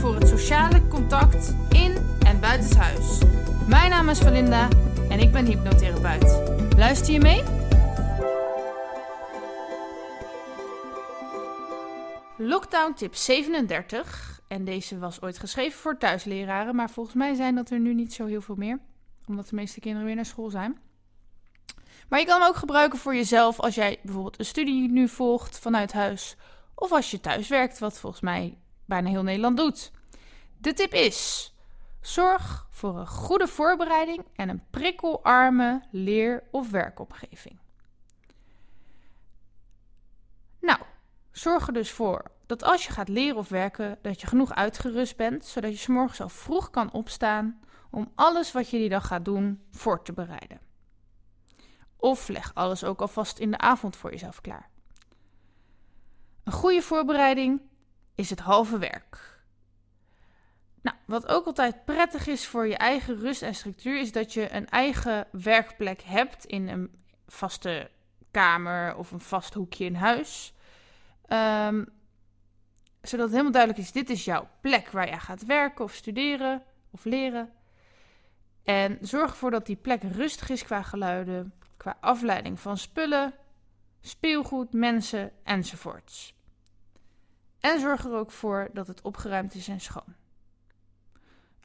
voor het sociale contact in en buitenshuis. Mijn naam is Valinda en ik ben hypnotherapeut. Luister je mee? Lockdown tip 37. En deze was ooit geschreven voor thuisleraren, maar volgens mij zijn dat er nu niet zo heel veel meer, omdat de meeste kinderen weer naar school zijn. Maar je kan hem ook gebruiken voor jezelf als jij bijvoorbeeld een studie nu volgt vanuit huis, of als je thuis werkt, wat volgens mij bijna heel Nederland doet. De tip is: zorg voor een goede voorbereiding en een prikkelarme leer- of werkomgeving. Nou, zorg er dus voor dat als je gaat leren of werken, dat je genoeg uitgerust bent, zodat je s morgens al vroeg kan opstaan om alles wat je die dag gaat doen voor te bereiden. Of leg alles ook alvast in de avond voor jezelf klaar. Een goede voorbereiding is het halve werk. Nou, wat ook altijd prettig is voor je eigen rust en structuur, is dat je een eigen werkplek hebt in een vaste kamer of een vast hoekje in huis. Um, zodat het helemaal duidelijk is: dit is jouw plek waar jij gaat werken of studeren of leren. En zorg ervoor dat die plek rustig is qua geluiden, qua afleiding van spullen, speelgoed, mensen enzovoorts. En zorg er ook voor dat het opgeruimd is en schoon.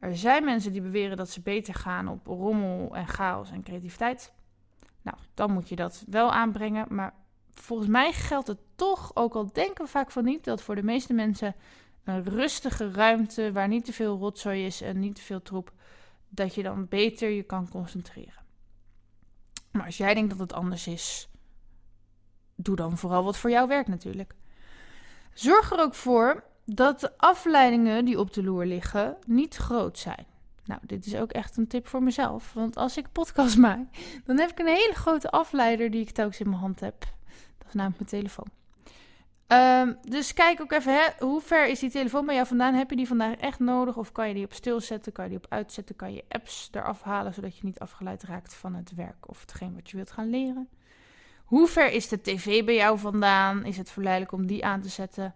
Er zijn mensen die beweren dat ze beter gaan op rommel en chaos en creativiteit. Nou, dan moet je dat wel aanbrengen. Maar volgens mij geldt het toch, ook al denken we vaak van niet, dat voor de meeste mensen een rustige ruimte waar niet te veel rotzooi is en niet te veel troep, dat je dan beter je kan concentreren. Maar als jij denkt dat het anders is, doe dan vooral wat voor jou werkt natuurlijk. Zorg er ook voor dat de afleidingen die op de loer liggen niet groot zijn. Nou, dit is ook echt een tip voor mezelf. Want als ik podcast maak, dan heb ik een hele grote afleider die ik telkens in mijn hand heb. Dat is namelijk mijn telefoon. Ehm, dus kijk ook even, hè, hoe ver is die telefoon bij jou vandaan? Heb je die vandaag echt nodig? Of kan je die op stil zetten? Kan je die op uitzetten? Kan je apps eraf halen, zodat je niet afgeleid raakt van het werk of hetgeen wat je wilt gaan leren? Hoe ver is de tv bij jou vandaan? Is het verleidelijk om die aan te zetten?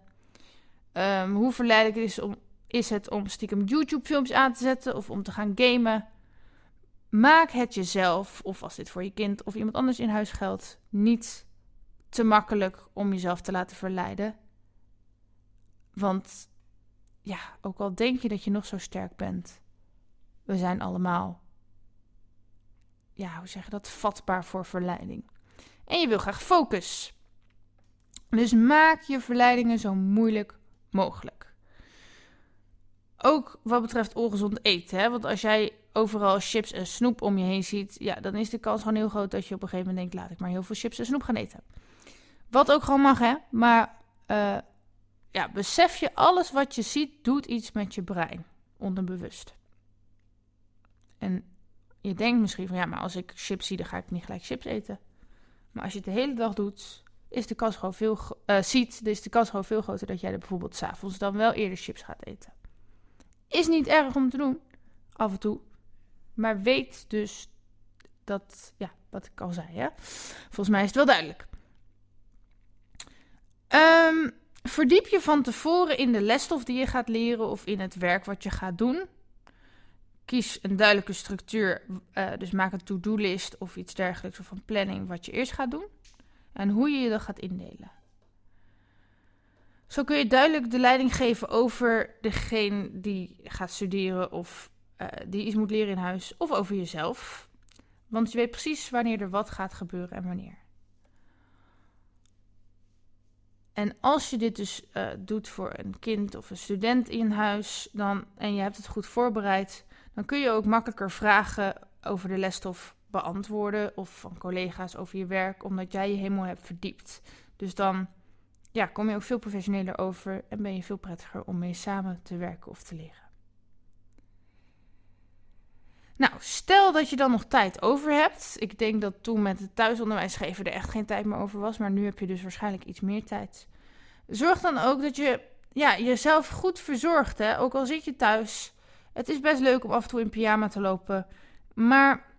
Um, hoe verleidelijk is, om, is het om stiekem YouTube-films aan te zetten of om te gaan gamen? Maak het jezelf, of als dit voor je kind of iemand anders in huis geldt, niet te makkelijk om jezelf te laten verleiden. Want ja, ook al denk je dat je nog zo sterk bent, we zijn allemaal, ja, hoe zeg je dat, vatbaar voor verleiding. En je wil graag focus. Dus maak je verleidingen zo moeilijk mogelijk. Ook wat betreft ongezond eten. Hè? Want als jij overal chips en snoep om je heen ziet, ja, dan is de kans gewoon heel groot dat je op een gegeven moment denkt: laat ik maar heel veel chips en snoep gaan eten. Wat ook gewoon mag, hè? Maar uh, ja, besef je, alles wat je ziet doet iets met je brein, onderbewust. En je denkt misschien van ja, maar als ik chips zie, dan ga ik niet gelijk chips eten. Maar als je het de hele dag doet, is de kans gewoon veel uh, ziet, is de kans gewoon veel groter dat jij er bijvoorbeeld s'avonds dan wel eerder chips gaat eten. Is niet erg om te doen, af en toe. Maar weet dus dat, ja, wat ik al zei, hè? Volgens mij is het wel duidelijk. Um, verdiep je van tevoren in de lesstof die je gaat leren of in het werk wat je gaat doen. Kies een duidelijke structuur, uh, dus maak een to-do-list of iets dergelijks of een planning wat je eerst gaat doen en hoe je je dat gaat indelen. Zo kun je duidelijk de leiding geven over degene die gaat studeren of uh, die iets moet leren in huis of over jezelf. Want je weet precies wanneer er wat gaat gebeuren en wanneer. En als je dit dus uh, doet voor een kind of een student in huis dan, en je hebt het goed voorbereid, dan kun je ook makkelijker vragen over de lesstof beantwoorden of van collega's over je werk, omdat jij je helemaal hebt verdiept. Dus dan ja, kom je ook veel professioneler over en ben je veel prettiger om mee samen te werken of te leren. Nou, stel dat je dan nog tijd over hebt. Ik denk dat toen met het thuisonderwijs geven er echt geen tijd meer over was. Maar nu heb je dus waarschijnlijk iets meer tijd. Zorg dan ook dat je ja, jezelf goed verzorgt. Hè? Ook al zit je thuis. Het is best leuk om af en toe in pyjama te lopen. Maar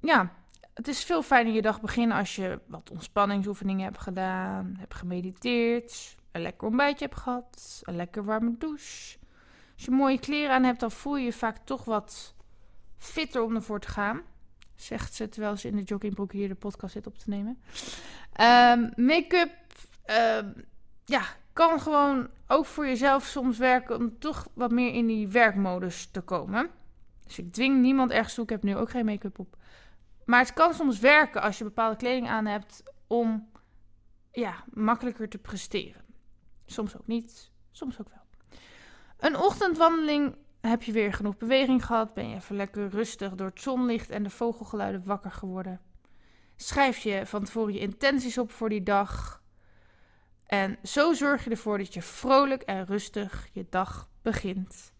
ja, het is veel fijner je dag beginnen als je wat ontspanningsoefeningen hebt gedaan. Hebt gemediteerd. Een lekker ontbijtje hebt gehad. Een lekker warme douche. Als je mooie kleren aan hebt, dan voel je je vaak toch wat fitter om ervoor te gaan. Zegt ze terwijl ze in de joggingbroek hier de podcast zit op te nemen. Um, Make-up, ehm, ja, kan gewoon ook voor jezelf soms werken om toch wat meer in die werkmodus te komen. Dus ik dwing niemand ergens toe. Ik heb nu ook geen make-up op. Maar het kan soms werken als je bepaalde kleding aan hebt om ja, makkelijker te presteren. Soms ook niet, soms ook wel. Een ochtendwandeling heb je weer genoeg beweging gehad? Ben je even lekker rustig door het zonlicht en de vogelgeluiden wakker geworden? Schrijf je van tevoren je intenties op voor die dag. En zo zorg je ervoor dat je vrolijk en rustig je dag begint.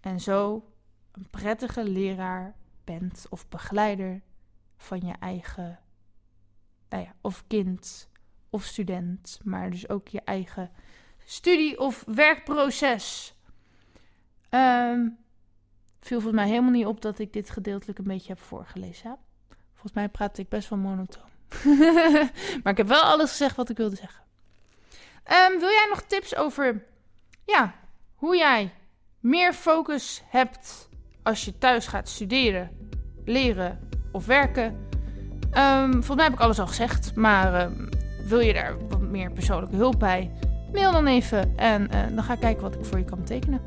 En zo een prettige leraar bent of begeleider van je eigen, nou ja, of kind of student, maar dus ook je eigen studie- of werkproces. Um, viel volgens mij helemaal niet op dat ik dit gedeeltelijk een beetje heb voorgelezen. Volgens mij praat ik best wel monotoon. maar ik heb wel alles gezegd wat ik wilde zeggen. Um, wil jij nog tips over ja, hoe jij meer focus hebt als je thuis gaat studeren, leren of werken? Um, volgens mij heb ik alles al gezegd, maar wil je daar wat meer persoonlijke hulp bij? Mail dan even en uh, dan ga ik kijken wat ik voor je kan betekenen.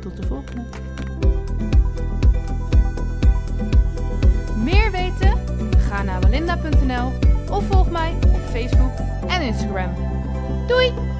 Tot de volgende. Meer weten? Ga naar walinda.nl of volg mij op Facebook en Instagram. Doei!